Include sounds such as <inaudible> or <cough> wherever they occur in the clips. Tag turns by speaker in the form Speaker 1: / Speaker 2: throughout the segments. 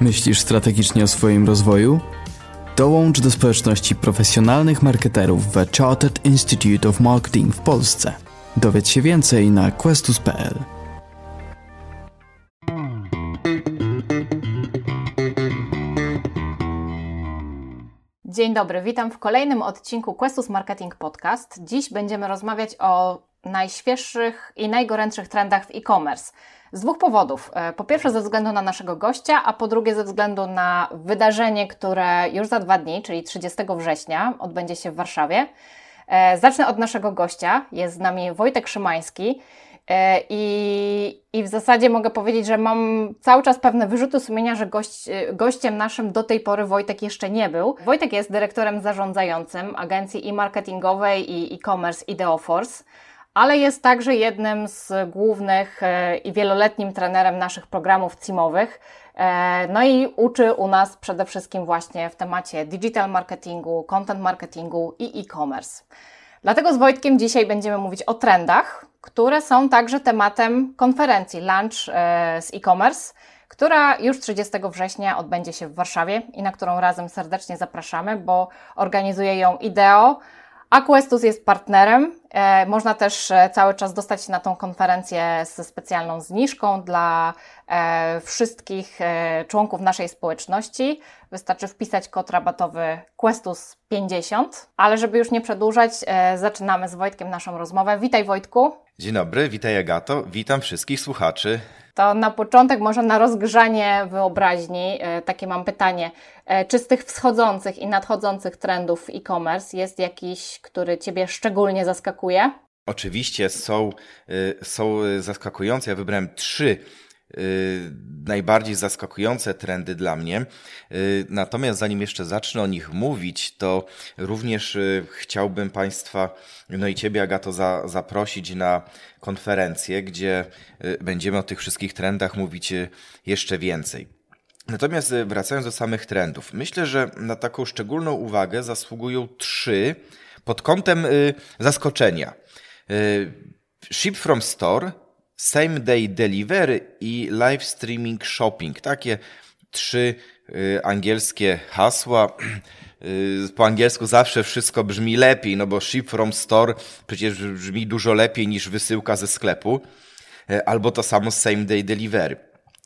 Speaker 1: Myślisz strategicznie o swoim rozwoju? Dołącz do społeczności profesjonalnych marketerów w Chartered Institute of Marketing w Polsce. Dowiedz się więcej na questus.pl.
Speaker 2: Dzień dobry, witam w kolejnym odcinku Questus Marketing Podcast. Dziś będziemy rozmawiać o najświeższych i najgorętszych trendach w e-commerce. Z dwóch powodów. E, po pierwsze, ze względu na naszego gościa, a po drugie, ze względu na wydarzenie, które już za dwa dni, czyli 30 września, odbędzie się w Warszawie. E, zacznę od naszego gościa. Jest z nami Wojtek Szymański. E, I, I w zasadzie mogę powiedzieć, że mam cały czas pewne wyrzuty sumienia, że gość, gościem naszym do tej pory Wojtek jeszcze nie był. Wojtek jest dyrektorem zarządzającym agencji e-marketingowej i e-commerce Ideoforce ale jest także jednym z głównych e, i wieloletnim trenerem naszych programów CIMowych. E, no i uczy u nas przede wszystkim właśnie w temacie digital marketingu, content marketingu i e-commerce. Dlatego z Wojtkiem dzisiaj będziemy mówić o trendach, które są także tematem konferencji Lunch e, z e-commerce, która już 30 września odbędzie się w Warszawie i na którą razem serdecznie zapraszamy, bo organizuje ją IDEO, Aquestus jest partnerem. E, można też e, cały czas dostać się na tą konferencję ze specjalną zniżką dla e, wszystkich członków naszej społeczności. Wystarczy wpisać kod rabatowy Questus50. Ale żeby już nie przedłużać, zaczynamy z Wojtkiem naszą rozmowę. Witaj Wojtku.
Speaker 3: Dzień dobry, witaj Agato, witam wszystkich słuchaczy
Speaker 2: to na początek, może na rozgrzanie wyobraźni, takie mam pytanie. Czy z tych wschodzących i nadchodzących trendów e-commerce jest jakiś, który Ciebie szczególnie zaskakuje?
Speaker 3: Oczywiście są, e, są zaskakujące. Ja wybrałem trzy Y, najbardziej zaskakujące trendy dla mnie. Y, natomiast zanim jeszcze zacznę o nich mówić, to również y, chciałbym Państwa, no i Ciebie, Agato, za, zaprosić na konferencję, gdzie będziemy o tych wszystkich trendach mówić jeszcze więcej. Natomiast wracając do samych trendów, myślę, że na taką szczególną uwagę zasługują trzy pod kątem zaskoczenia. Ship from Store, Same Day Delivery i Live Streaming Shopping. Takie trzy y, angielskie hasła. Y, po angielsku zawsze wszystko brzmi lepiej, no bo ship from store przecież brzmi dużo lepiej niż wysyłka ze sklepu, y, albo to samo same day delivery.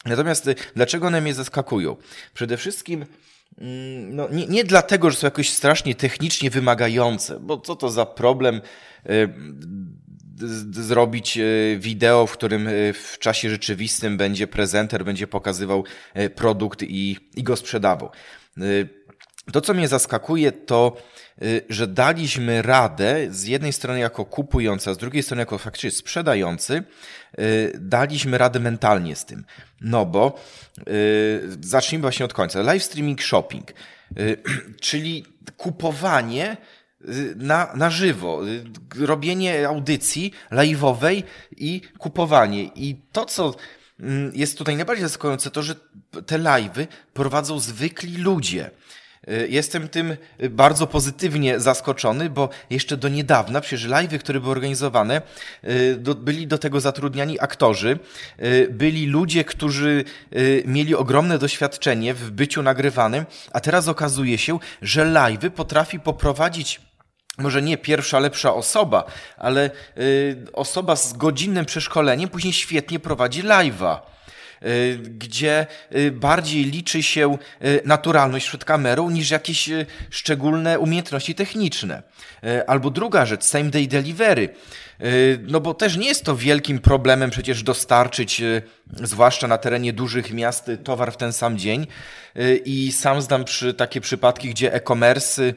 Speaker 3: Natomiast y, dlaczego one mnie zaskakują? Przede wszystkim no, nie, nie dlatego, że są jakoś strasznie technicznie wymagające, bo co to za problem zrobić e, wideo, w którym e, w czasie rzeczywistym będzie prezenter, będzie pokazywał produkt i, i go sprzedawał. To, co mnie zaskakuje, to, że daliśmy radę z jednej strony jako kupujący, a z drugiej strony jako faktycznie sprzedający, daliśmy radę mentalnie z tym. No bo zacznijmy właśnie od końca. Live streaming shopping, <clears throat> czyli kupowanie Y, na, na żywo, y, robienie audycji live'owej i kupowanie. I to, co mm, jest tutaj najbardziej zaskakujące, to, że te live'y prowadzą zwykli ludzie. Y, jestem tym bardzo pozytywnie zaskoczony, bo jeszcze do niedawna, przecież live'y, które były organizowane, byli do tego zatrudniani aktorzy, byli ludzie, którzy mieli ogromne doświadczenie w byciu nagrywanym, a teraz okazuje się, że live'y potrafi poprowadzić może nie pierwsza lepsza osoba, ale y, osoba z godzinnym przeszkoleniem później świetnie prowadzi live'a. y, gdzie y, bardziej liczy się y, naturalność przed kamerą niż jakieś szczególne umiejętności techniczne. Albo druga rzecz, same day delivery. No bo też nie jest to wielkim problemem przecież dostarczyć, zwłaszcza na terenie dużych miast, towar w ten sam dzień. I sam znam przy takie przypadki, gdzie e-commerce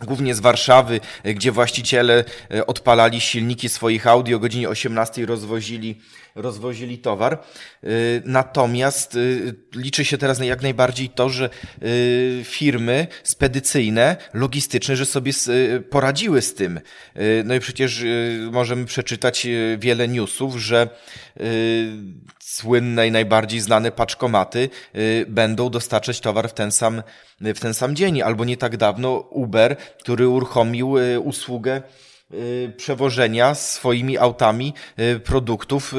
Speaker 3: głównie z Warszawy, e, gdzie właściciele e, odpalali silniki swoich Audi o godzinie 18 rozwozili, rozwozili towar. E, natomiast liczy się teraz jak najbardziej to, że firmy spedycyjne, logistyczne, że sobie poradziły z tym. No i przecież możemy przeczytać wiele newsów, że słynne i najbardziej znane paczkomaty będą dostarczać towar w ten sam, w ten sam dzień. Albo nie tak dawno Uber, który uruchomił y, usługę y, przewożenia swoimi autami produktów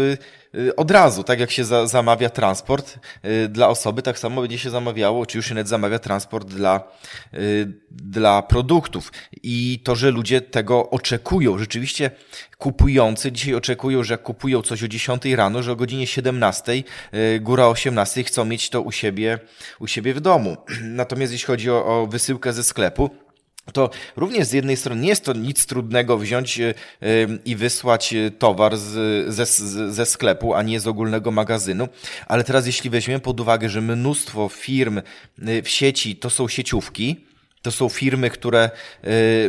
Speaker 3: od razu, tak jak się za, zamawia transport dla osoby, tak samo będzie się zamawiało, czy już się nawet zamawia transport dla, dla produktów. I to, że ludzie tego oczekują, rzeczywiście kupujący dzisiaj oczekują, że jak kupują coś o 10 rano, że o godzinie 17, góra 18 chcą mieć to u siebie, u siebie w domu. <clears throat> Natomiast jeśli chodzi o, o wysyłkę ze sklepu, to również z jednej strony nie jest to nic trudnego wziąć e, i wysłać e, towar z, ze, ze sklepu, a nie z ogólnego magazynu, ale teraz jeśli weźmiemy pod uwagę, że mnóstwo firm e, w sieci to są sieciówki, to są firmy, które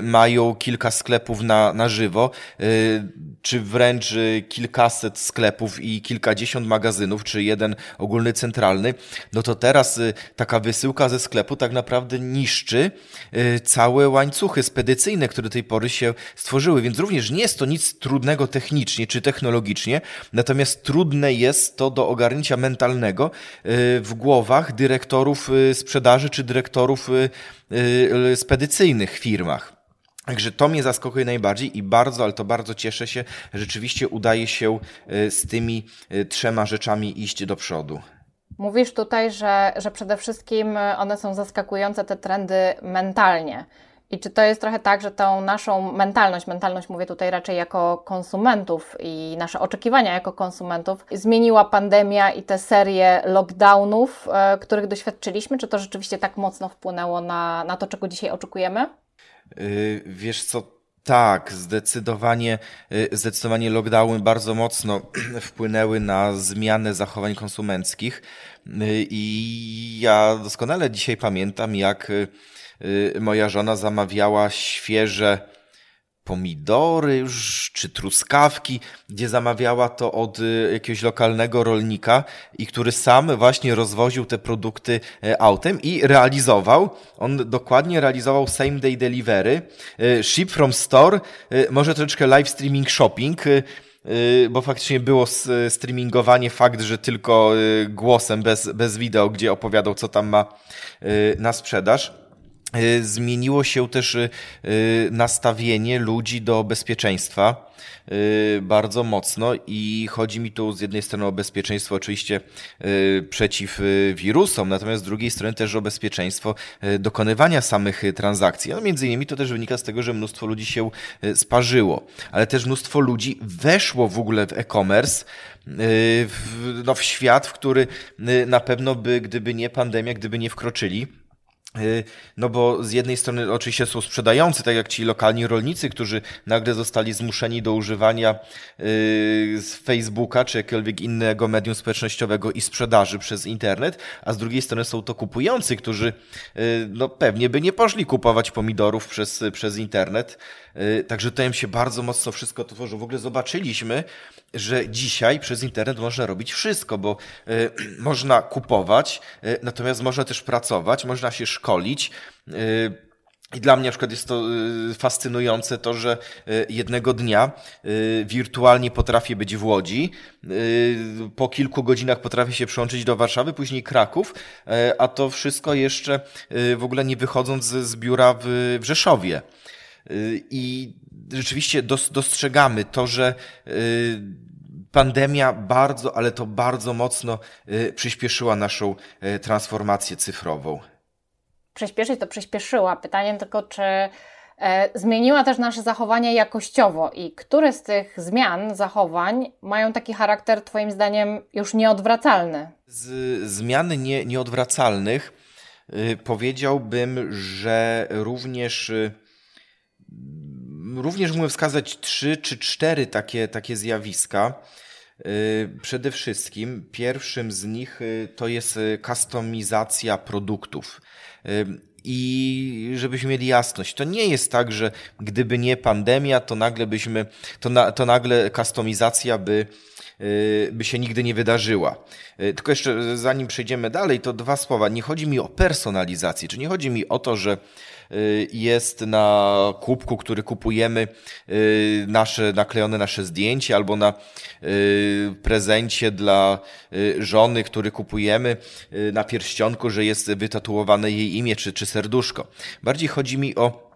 Speaker 3: mają kilka sklepów na, na żywo, czy wręcz y, kilkaset sklepów i kilkadziesiąt magazynów, czy jeden ogólny centralny. No to teraz taka wysyłka ze sklepu tak naprawdę niszczy całe łańcuchy spedycyjne, które do tej pory się stworzyły. Więc również nie jest to nic trudnego technicznie czy technologicznie, natomiast trudne jest to do ogarnięcia mentalnego w głowach dyrektorów sprzedaży czy dyrektorów Y, spedycyjnych firmach. Także to mnie zaskakuje najbardziej i bardzo, ale to bardzo cieszę się, rzeczywiście udaje się y, z tymi y, trzema rzeczami iść do przodu.
Speaker 2: Mówisz tutaj, że, że przede wszystkim one są zaskakujące, te trendy mentalnie. I czy to jest trochę tak, że tą naszą mentalność, mentalność mówię tutaj raczej jako konsumentów i nasze oczekiwania jako konsumentów, zmieniła pandemia i te serie lockdownów, e, których doświadczyliśmy? Czy to rzeczywiście tak mocno wpłynęło na, na to, czego dzisiaj oczekujemy?
Speaker 3: Yy, wiesz co, tak, zdecydowanie, y, zdecydowanie lockdowny bardzo mocno <clears throat> wpłynęły na zmianę zachowań konsumenckich. Y, i ja doskonale dzisiaj pamiętam, jak Y, moja żona zamawiała świeże pomidory już, czy truskawki, gdzie zamawiała to od y, jakiegoś lokalnego rolnika i który sam właśnie rozwoził te produkty y, autem i realizował, on dokładnie realizował same day delivery, ship from store, może troszeczkę live streaming shopping, bo faktycznie było streamingowanie, fakt, że tylko głosem, bez, bez wideo, gdzie opowiadał, co tam ma na sprzedaż. Y, zmieniło się też y, y, nastawienie ludzi do bezpieczeństwa bardzo mocno i chodzi mi tu z jednej strony o bezpieczeństwo oczywiście przeciw wirusom, natomiast z drugiej strony też o bezpieczeństwo dokonywania samych transakcji. No między innymi to też wynika z tego, że mnóstwo ludzi się sparzyło, ale też mnóstwo ludzi weszło w ogóle w e-commerce, w, no, w świat, w który na pewno by, gdyby nie pandemia, gdyby nie wkroczyli, no bo z jednej strony oczywiście są sprzedający, tak jak ci lokalni rolnicy, którzy nagle zostali zmuszeni do używania y, Facebooka czy jakiegokolwiek innego medium społecznościowego i sprzedaży przez internet, a z drugiej strony są to kupujący, którzy y, no pewnie by nie poszli kupować pomidorów przez, przez internet. Także to im się bardzo mocno wszystko tworzy. W ogóle zobaczyliśmy, że dzisiaj przez internet można robić wszystko, bo y, <clears throat> można kupować, y, natomiast można też pracować, można się szkolić. Y, i dla mnie na przykład jest to fascynujące to, że jednego dnia wirtualnie potrafię być w Łodzi, po kilku godzinach potrafię się przyłączyć do Warszawy, później Kraków, a to wszystko jeszcze w ogóle nie wychodząc z biura w Rzeszowie. I rzeczywiście dostrzegamy to, że y, pandemia bardzo, ale to bardzo mocno y, przyspieszyła naszą y, transformację cyfrową.
Speaker 2: Przyspieszyć to przyspieszyła. Pytanie tylko, czy e, zmieniła też nasze zachowania jakościowo i które z tych zmian, zachowań mają taki charakter, Twoim zdaniem, już nieodwracalny?
Speaker 3: Z zmian nie, nieodwracalnych powiedziałbym, że również również mógłbym wskazać trzy czy cztery takie, takie zjawiska. Y, przede wszystkim pierwszym z nich y, to jest kustomizacja produktów. Y, I żebyśmy mieli jasność, to nie jest tak, że gdyby nie pandemia, to nagle byśmy, to, na, to nagle kustomizacja by, by się nigdy nie wydarzyła. Tylko jeszcze zanim przejdziemy dalej, to dwa słowa. Nie chodzi mi o personalizację, czy nie chodzi mi o to, że Y, jest na kubku, który kupujemy, y, nasze, naklejone nasze zdjęcie albo na y, prezencie dla żony, który kupujemy na pierścionku, że jest wytatuowane jej imię czy, czy serduszko. Bardziej chodzi mi o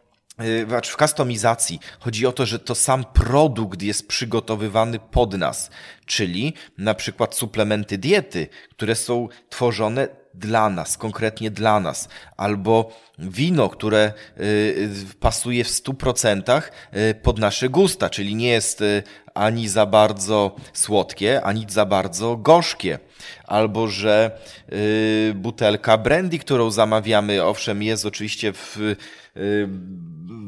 Speaker 3: znaczy w kustomizacji chodzi o to, że to sam produkt jest przygotowywany pod nas, czyli na przykład suplementy diety, które są tworzone dla nas, konkretnie dla nas, albo wino, które y, pasuje w 100% y, pod nasze gusta, czyli nie jest y, ani za bardzo słodkie, ani za bardzo gorzkie. Albo że butelka brandy, którą zamawiamy, owszem, jest oczywiście w,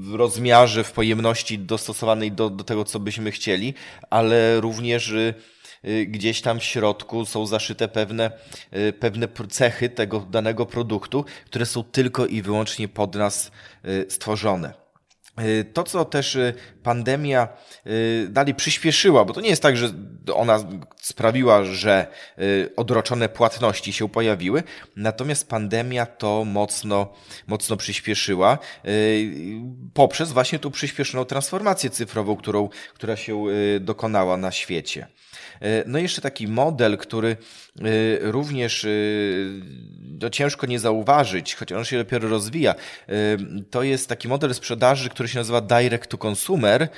Speaker 3: w rozmiarze, w pojemności dostosowanej do, do tego, co byśmy chcieli, ale również Y, gdzieś tam w środku są zaszyte pewne, y, pewne cechy tego danego produktu, które są tylko i wyłącznie pod nas y, stworzone. To, co też pandemia dalej przyspieszyła, bo to nie jest tak, że ona sprawiła, że odroczone płatności się pojawiły, natomiast pandemia to mocno, mocno przyspieszyła poprzez właśnie tą przyspieszoną transformację cyfrową, którą, która się dokonała na świecie. E, no i jeszcze taki model, który e, również e, to ciężko nie zauważyć, choć on się dopiero rozwija. To jest taki model sprzedaży, który się nazywa direct to consumer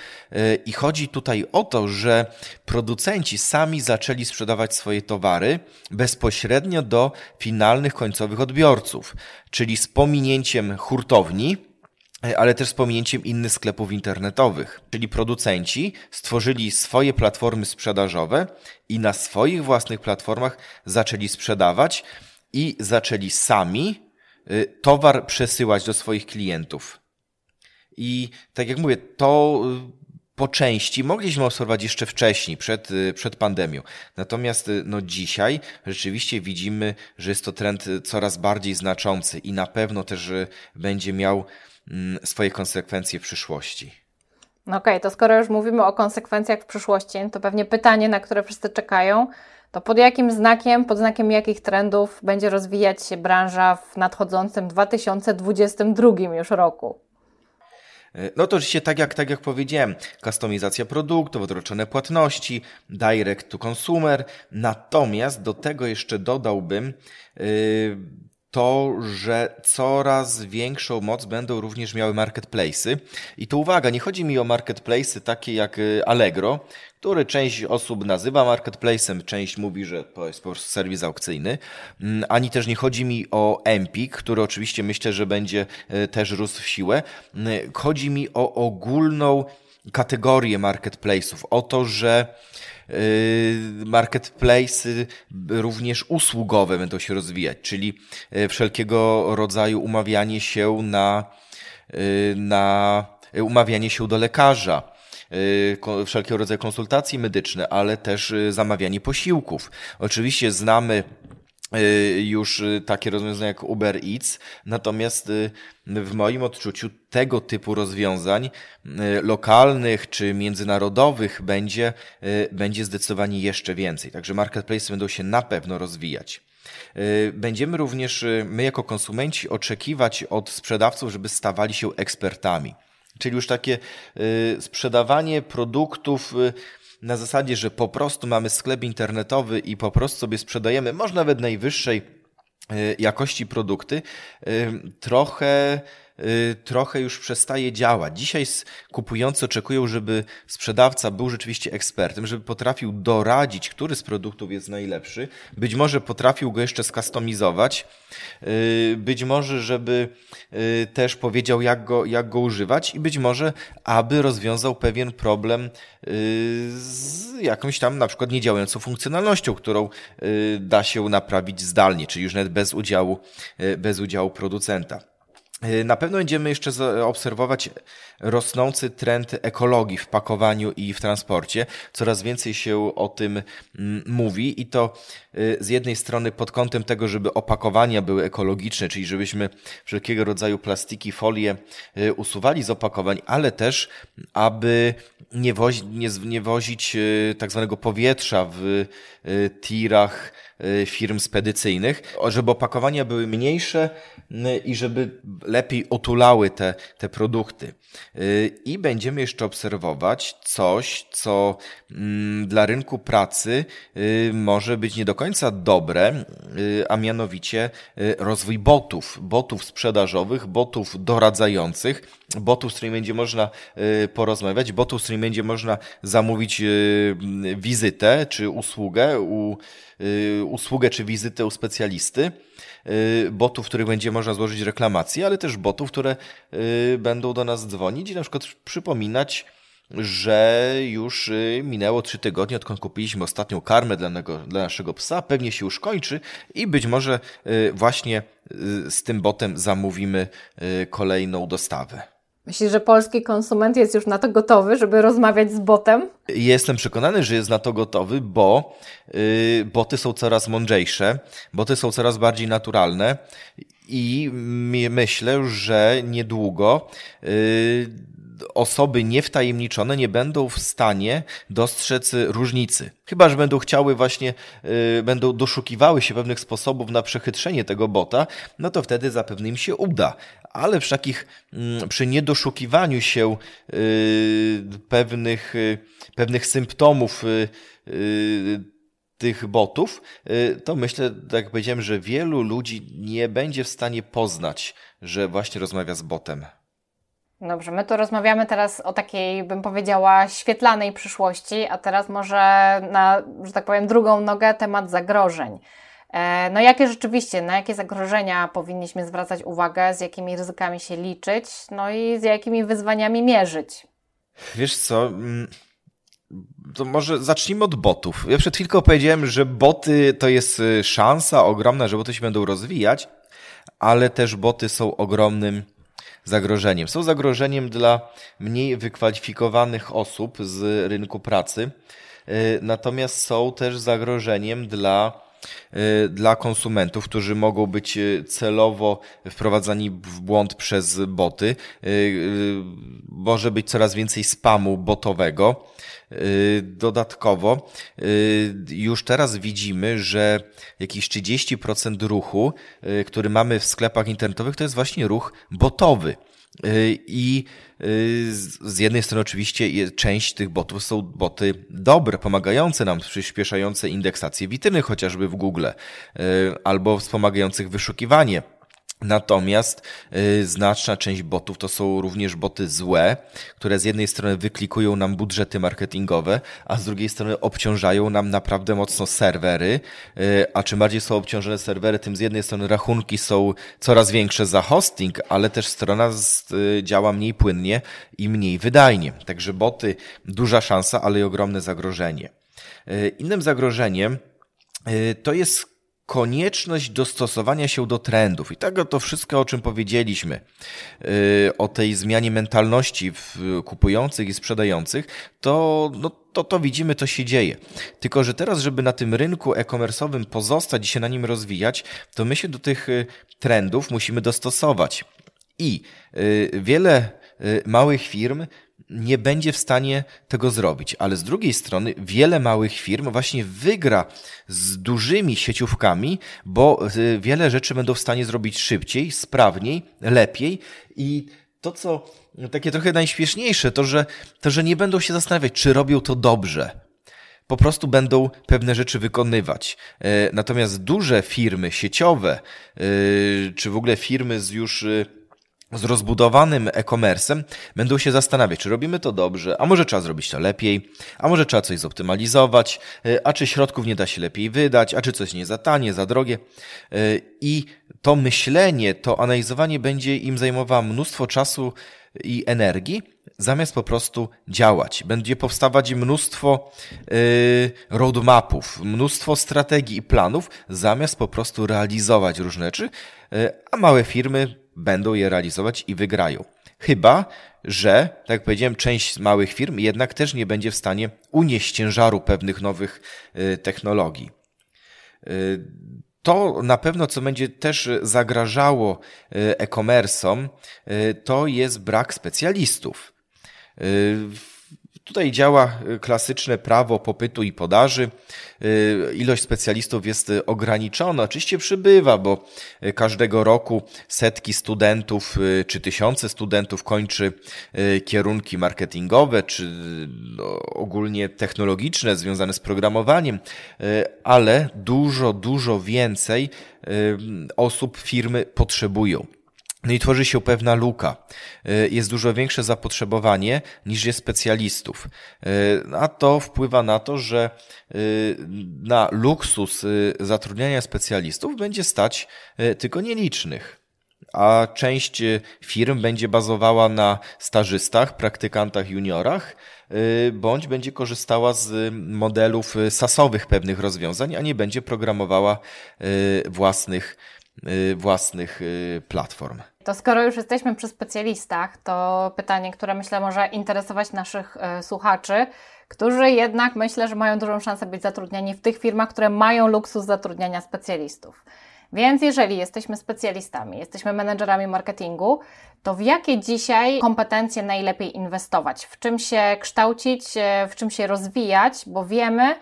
Speaker 3: i chodzi tutaj o to, że producenci sami zaczęli sprzedawać swoje towary bezpośrednio do finalnych końcowych odbiorców, czyli z pominięciem hurtowni, ale też z pominięciem innych sklepów internetowych. Czyli producenci stworzyli swoje platformy sprzedażowe i na swoich własnych platformach zaczęli sprzedawać i zaczęli sami e, towar przesyłać do swoich klientów. I tak jak mówię, to e, po części mogliśmy obserwować jeszcze wcześniej, przed, przed pandemią. Natomiast no, dzisiaj rzeczywiście widzimy, że jest to trend coraz bardziej znaczący i na pewno też będzie miał swoje konsekwencje w przyszłości.
Speaker 2: No okej, okay, to skoro już mówimy o konsekwencjach w przyszłości, to pewnie pytanie, na które wszyscy czekają, to pod jakim znakiem, pod znakiem jakich trendów będzie rozwijać się branża w nadchodzącym 2022 już roku?
Speaker 3: E, no to oczywiście tak jak, tak jak powiedziałem, kustomizacja produktów, odroczone płatności, direct to consumer, natomiast do tego jeszcze dodałbym yy, to, że coraz większą moc będą również miały marketplace'y. I tu uwaga, nie chodzi mi o marketplace'y takie jak y, Allegro, który część osób nazywa marketplace'em, część mówi, że to jest po prostu serwis aukcyjny, mm, ani też nie chodzi mi o Empik, który oczywiście myślę, że będzie y, też rósł w siłę. Mm, chodzi mi o ogólną kategorię marketplace'ów, o to, że marketplace również usługowe będą się rozwijać, czyli y, wszelkiego rodzaju umawianie się na, y, na umawianie się do lekarza, wszelkiego rodzaju konsultacje medyczne, ale też zamawianie posiłków. Oczywiście znamy Y, już y, takie rozwiązania jak Uber Eats, natomiast y, w moim odczuciu tego typu rozwiązań lokalnych czy międzynarodowych będzie, będzie zdecydowanie jeszcze więcej. Także marketplace będą się na pewno rozwijać. Będziemy również my jako konsumenci oczekiwać od sprzedawców, żeby stawali się ekspertami. Czyli już takie sprzedawanie produktów na zasadzie, że po prostu mamy sklep internetowy i po prostu sobie sprzedajemy, może nawet najwyższej y, jakości produkty, y, trochę trochę już przestaje działać. Dzisiaj kupujący oczekują, żeby sprzedawca był rzeczywiście ekspertem, żeby potrafił doradzić, który z produktów jest najlepszy. Być może potrafił go jeszcze skustomizować. Być może, żeby też powiedział, jak go, jak go używać i być może, aby rozwiązał pewien problem z jakąś tam na przykład niedziałającą funkcjonalnością, którą da się naprawić zdalnie, czyli już nawet bez udziału, bez udziału producenta. Y, na pewno będziemy jeszcze obserwować rosnący trend ekologii w pakowaniu i w transporcie. Coraz więcej się o tym mm, mówi i to y, z jednej strony pod kątem tego, żeby opakowania były ekologiczne, czyli żebyśmy wszelkiego rodzaju plastiki, folie y, usuwali z opakowań, ale też, aby nie, wozi, nie, nie wozić tak zwanego powietrza w tirach firm spedycyjnych, żeby opakowania były mniejsze i żeby lepiej otulały te, te produkty. I będziemy jeszcze obserwować coś, co mm, dla rynku pracy może być nie do końca dobre, a mianowicie rozwój botów, botów sprzedażowych, botów doradzających, botów, z którymi będzie można porozmawiać, botów, z którymi będzie można zamówić wizytę czy usługę u, y, usługę czy wizytę u specjalisty, y, botów, w których będzie można złożyć reklamację, ale też botów, które y, będą do nas dzwonić i na przykład przypominać, że już minęło trzy tygodnie, odkąd kupiliśmy ostatnią karmę dla, nego, dla naszego psa, pewnie się już kończy i być może właśnie z tym botem zamówimy kolejną dostawę.
Speaker 2: Myślisz, że polski konsument jest już na to gotowy, żeby rozmawiać z botem?
Speaker 3: Jestem przekonany, że jest na to gotowy, bo yy, boty są coraz mądrzejsze, boty są coraz bardziej naturalne i myślę, że niedługo yy, osoby niewtajemniczone nie będą w stanie dostrzec różnicy. Chyba, że będą chciały właśnie, yy, będą doszukiwały się pewnych sposobów na przechytrzenie tego bota, no to wtedy zapewne im się uda. Ale przy takich, yy, przy niedoszukiwaniu się yy, pewnych, y, pewnych symptomów y, y, tych botów, to myślę, tak jak powiedziałem, że wielu ludzi nie będzie w stanie poznać, że właśnie rozmawia z botem.
Speaker 2: Dobrze, my tu rozmawiamy teraz o takiej, bym powiedziała, świetlanej przyszłości, a teraz może na, że tak powiem, drugą nogę temat zagrożeń. E, no jakie rzeczywiście, na jakie zagrożenia powinniśmy zwracać uwagę, z jakimi ryzykami się liczyć, no i z jakimi wyzwaniami mierzyć?
Speaker 3: Wiesz co, mm, to może zacznijmy od botów. Ja przed chwilką powiedziałem, że boty to jest y, szansa ogromna, że boty się będą rozwijać, ale też boty są ogromnym zagrożeniem. Są zagrożeniem dla mniej wykwalifikowanych osób z rynku pracy, y, natomiast są też zagrożeniem dla dla konsumentów, którzy mogą być y, celowo wprowadzani w błąd przez boty. Może być coraz więcej spamu botowego. Y, dodatkowo y, już teraz widzimy, że jakieś 30% ruchu, y, który mamy w sklepach internetowych, to jest właśnie ruch botowy. I z jednej strony oczywiście część tych botów są boty dobre, pomagające nam, przyspieszające indeksację witryny chociażby w Google, albo wspomagających wyszukiwanie Natomiast y, znaczna część botów to są również boty złe, które z jednej strony wyklikują nam budżety marketingowe, a z drugiej strony obciążają nam naprawdę mocno serwery. Y, a czym bardziej są obciążone serwery, tym z jednej strony rachunki są coraz większe za hosting, ale też strona z, y, działa mniej płynnie i mniej wydajnie. Także boty duża szansa, ale i ogromne zagrożenie. Y, innym zagrożeniem y, to jest konieczność dostosowania się do trendów. I tego to wszystko, o czym powiedzieliśmy, yy, o tej zmianie mentalności kupujących i sprzedających, to, no, to, to widzimy, to się dzieje. Tylko, że teraz, żeby na tym rynku e-commerce'owym pozostać i się na nim rozwijać, to my się do tych y, trendów musimy dostosować. I yy, wiele y, małych firm nie będzie w stanie tego zrobić. Ale z drugiej strony wiele małych firm właśnie wygra z dużymi sieciówkami, bo y, wiele rzeczy będą w stanie zrobić szybciej, sprawniej, lepiej i to, co takie trochę najśmieszniejsze, to że, to, że nie będą się zastanawiać, czy robią to dobrze. Po prostu będą pewne rzeczy wykonywać. E, natomiast duże firmy sieciowe, e, czy w ogóle firmy z już z rozbudowanym e-commerce'em będą się zastanawiać, czy robimy to dobrze, a może trzeba zrobić to lepiej, a może trzeba coś zoptymalizować, y, a czy środków nie da się lepiej wydać, a czy coś nie za tanie, za drogie. Y, I to myślenie, to analizowanie będzie im zajmowało mnóstwo czasu i energii, zamiast po prostu działać. Będzie powstawać mnóstwo y, roadmapów, mnóstwo strategii i planów, zamiast po prostu realizować różne rzeczy, a małe firmy będą je realizować i wygrają. Chyba, że, tak jak powiedziałem, część małych firm jednak też nie będzie w stanie unieść ciężaru pewnych nowych y, technologii. Y, to na pewno, co będzie też zagrażało y, e-commerce'om, to jest brak specjalistów. Tutaj działa klasyczne prawo popytu i podaży. Ilość specjalistów jest ograniczona. Oczywiście przybywa, bo każdego roku setki studentów czy tysiące studentów kończy kierunki marketingowe czy no, ogólnie technologiczne związane z programowaniem, ale dużo, dużo więcej osób firmy potrzebują. No i tworzy się pewna luka. Y, jest dużo większe zapotrzebowanie niż jest specjalistów. Y, a to wpływa na to, że y, na luksus zatrudniania specjalistów będzie stać tylko nielicznych. A część firm będzie bazowała na stażystach, praktykantach, juniorach, bądź będzie korzystała z modelów sasowych pewnych rozwiązań, a nie będzie programowała własnych własnych y, platform.
Speaker 2: To skoro już jesteśmy przy specjalistach, to pytanie, które myślę może interesować naszych y, słuchaczy, którzy jednak myślę, że mają dużą szansę być zatrudniani w tych firmach, które mają luksus zatrudniania specjalistów. Więc jeżeli jesteśmy specjalistami, jesteśmy menedżerami marketingu, to w jakie dzisiaj kompetencje najlepiej inwestować? W czym się kształcić, w czym się rozwijać, bo wiemy,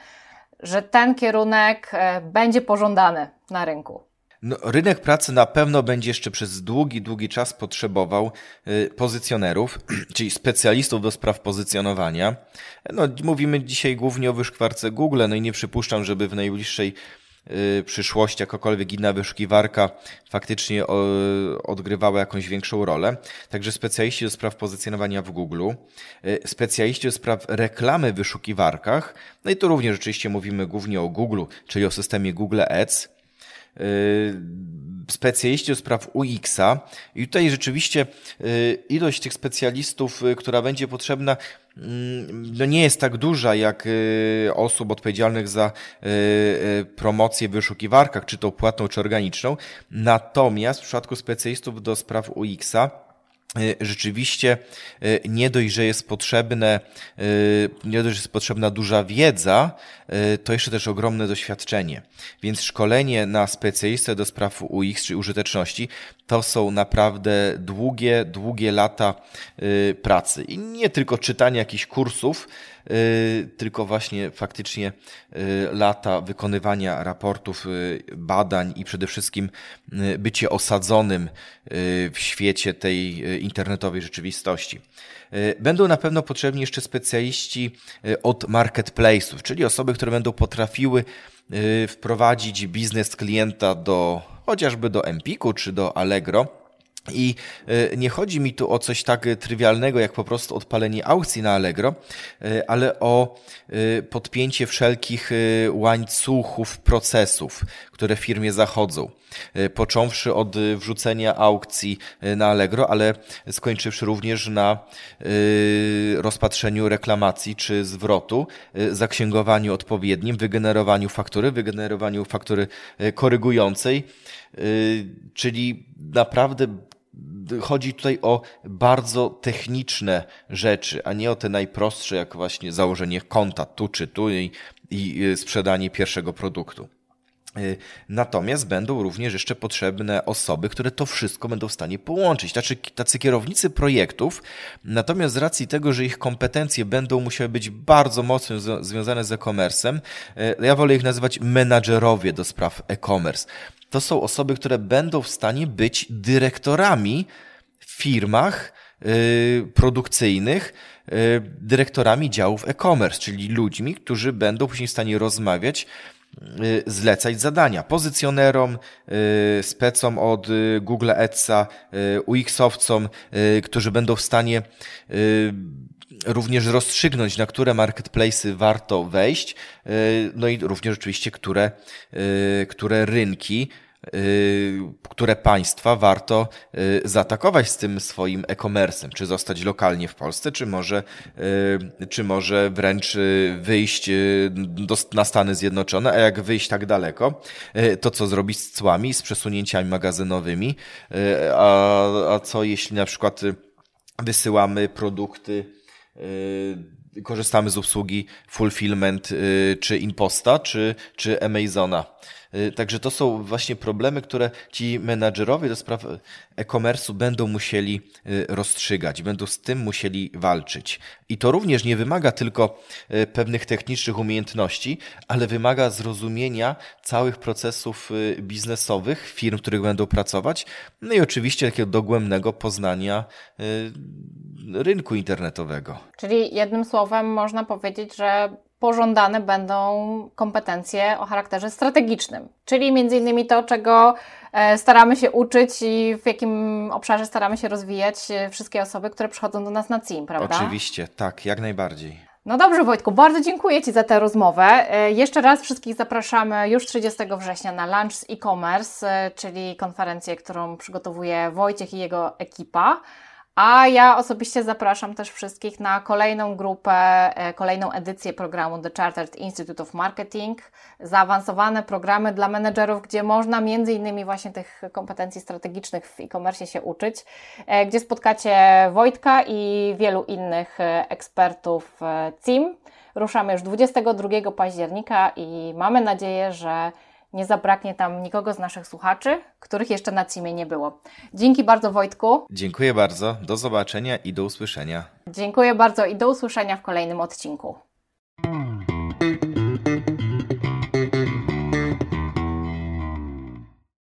Speaker 2: że ten kierunek będzie pożądany na rynku.
Speaker 3: No, rynek pracy na pewno będzie jeszcze przez długi, długi czas potrzebował y, pozycjonerów, <clears throat> czyli specjalistów do spraw pozycjonowania. No, mówimy dzisiaj głównie o wyszkwarce Google, no i nie przypuszczam, żeby w najbliższej y, przyszłości jakakolwiek inna wyszukiwarka faktycznie odgrywała jakąś większą rolę. Także specjaliści do spraw pozycjonowania w Google, y, specjaliści do spraw reklamy w wyszukiwarkach, no i tu również rzeczywiście mówimy głównie o Google, czyli o systemie Google Ads, specjaliści do spraw UX-a i tutaj rzeczywiście y, ilość tych specjalistów, y, która będzie potrzebna, mm, no nie jest tak duża jak osób odpowiedzialnych za promocję w wyszukiwarkach, czy to płatną, czy organiczną. Natomiast w przypadku specjalistów do spraw UX-a rzeczywiście e, nie dość, że jest potrzebne, e, nie dość, że jest potrzebna duża wiedza, to jeszcze też ogromne doświadczenie. Więc szkolenie na specjalistę do spraw UX czy użyteczności to są naprawdę długie, długie lata pracy. I nie tylko czytanie jakichś kursów, tylko właśnie faktycznie y, lata wykonywania raportów, y, badań i przede wszystkim bycie osadzonym w świecie tej internetowej rzeczywistości. Będą na pewno potrzebni jeszcze specjaliści od marketplace'ów, czyli osoby, które będą potrafiły wprowadzić biznes klienta do chociażby do Empiku czy do Allegro i e, nie chodzi mi tu o coś tak trywialnego, jak po prostu odpalenie aukcji na Allegro, e, ale o e, podpięcie wszelkich łańcuchów procesów, które firmie zachodzą. Począwszy od wrzucenia aukcji na Allegro, ale skończywszy również na rozpatrzeniu reklamacji czy zwrotu, zaksięgowaniu odpowiednim, wygenerowaniu faktury, wygenerowaniu faktury korygującej, czyli naprawdę chodzi tutaj o bardzo techniczne rzeczy, a nie o te najprostsze, jak właśnie założenie konta tu czy tu i, i y, sprzedanie pierwszego produktu. Y, natomiast będą również jeszcze potrzebne osoby, które to wszystko będą w stanie połączyć. Tacy, tacy kierownicy projektów, natomiast z racji tego, że ich kompetencje będą musiały być bardzo mocno związane z e-commerce'em, y, ja wolę ich nazywać menadżerowie do spraw e-commerce to są osoby, które będą w stanie być dyrektorami w firmach y, produkcyjnych, y, dyrektorami działów e-commerce, czyli ludźmi, którzy będą później w stanie rozmawiać, y, zlecać zadania pozycjonerom, specom od Google Adsa, UX-owcom, którzy będą w stanie również rozstrzygnąć, na które marketplace'y warto wejść, no i również oczywiście, które, które rynki Y, które państwa warto y, zaatakować z tym swoim e-commerce'em, czy zostać lokalnie w Polsce, czy może, y, czy może wręcz wyjść do, na Stany Zjednoczone, a jak wyjść tak daleko, to co zrobić z cłami, z przesunięciami magazynowymi, a, a co jeśli na przykład wysyłamy produkty korzystamy z usługi fulfillment czy Imposta, czy, czy Amazona Także to są właśnie problemy, które ci menadżerowie do spraw e-commerce'u będą musieli rozstrzygać, będą z tym musieli walczyć. I to również nie wymaga tylko pewnych technicznych umiejętności, ale wymaga zrozumienia całych procesów biznesowych firm, w których będą pracować, no i oczywiście takiego dogłębnego poznania rynku internetowego.
Speaker 2: Czyli jednym słowem można powiedzieć, że pożądane będą kompetencje o charakterze strategicznym, czyli między innymi to, czego e, staramy się uczyć i w jakim obszarze staramy się rozwijać e, wszystkie osoby, które przychodzą do nas na CIM, prawda?
Speaker 3: Oczywiście, tak, jak najbardziej.
Speaker 2: No dobrze, Wojtku, bardzo dziękuję Ci za tę rozmowę. E, jeszcze raz wszystkich zapraszamy już 30 września na Lunch z e-commerce, czyli konferencję, którą przygotowuje Wojciech i jego ekipa. A ja osobiście zapraszam też wszystkich na kolejną grupę, e, kolejną edycję programu The Chartered Institute of Marketing. Zaawansowane programy dla menedżerów, gdzie można między innymi właśnie tych kompetencji strategicznych w e-commerce się uczyć, e, gdzie spotkacie Wojtka i wielu innych e, ekspertów CIM. Ruszamy już 22 października i mamy nadzieję, że nie zabraknie tam nikogo z naszych słuchaczy, których jeszcze na CIMie nie było. Dzięki bardzo Wojtku.
Speaker 3: Dziękuję bardzo, do zobaczenia i do usłyszenia.
Speaker 2: Dziękuję bardzo i do usłyszenia w kolejnym odcinku.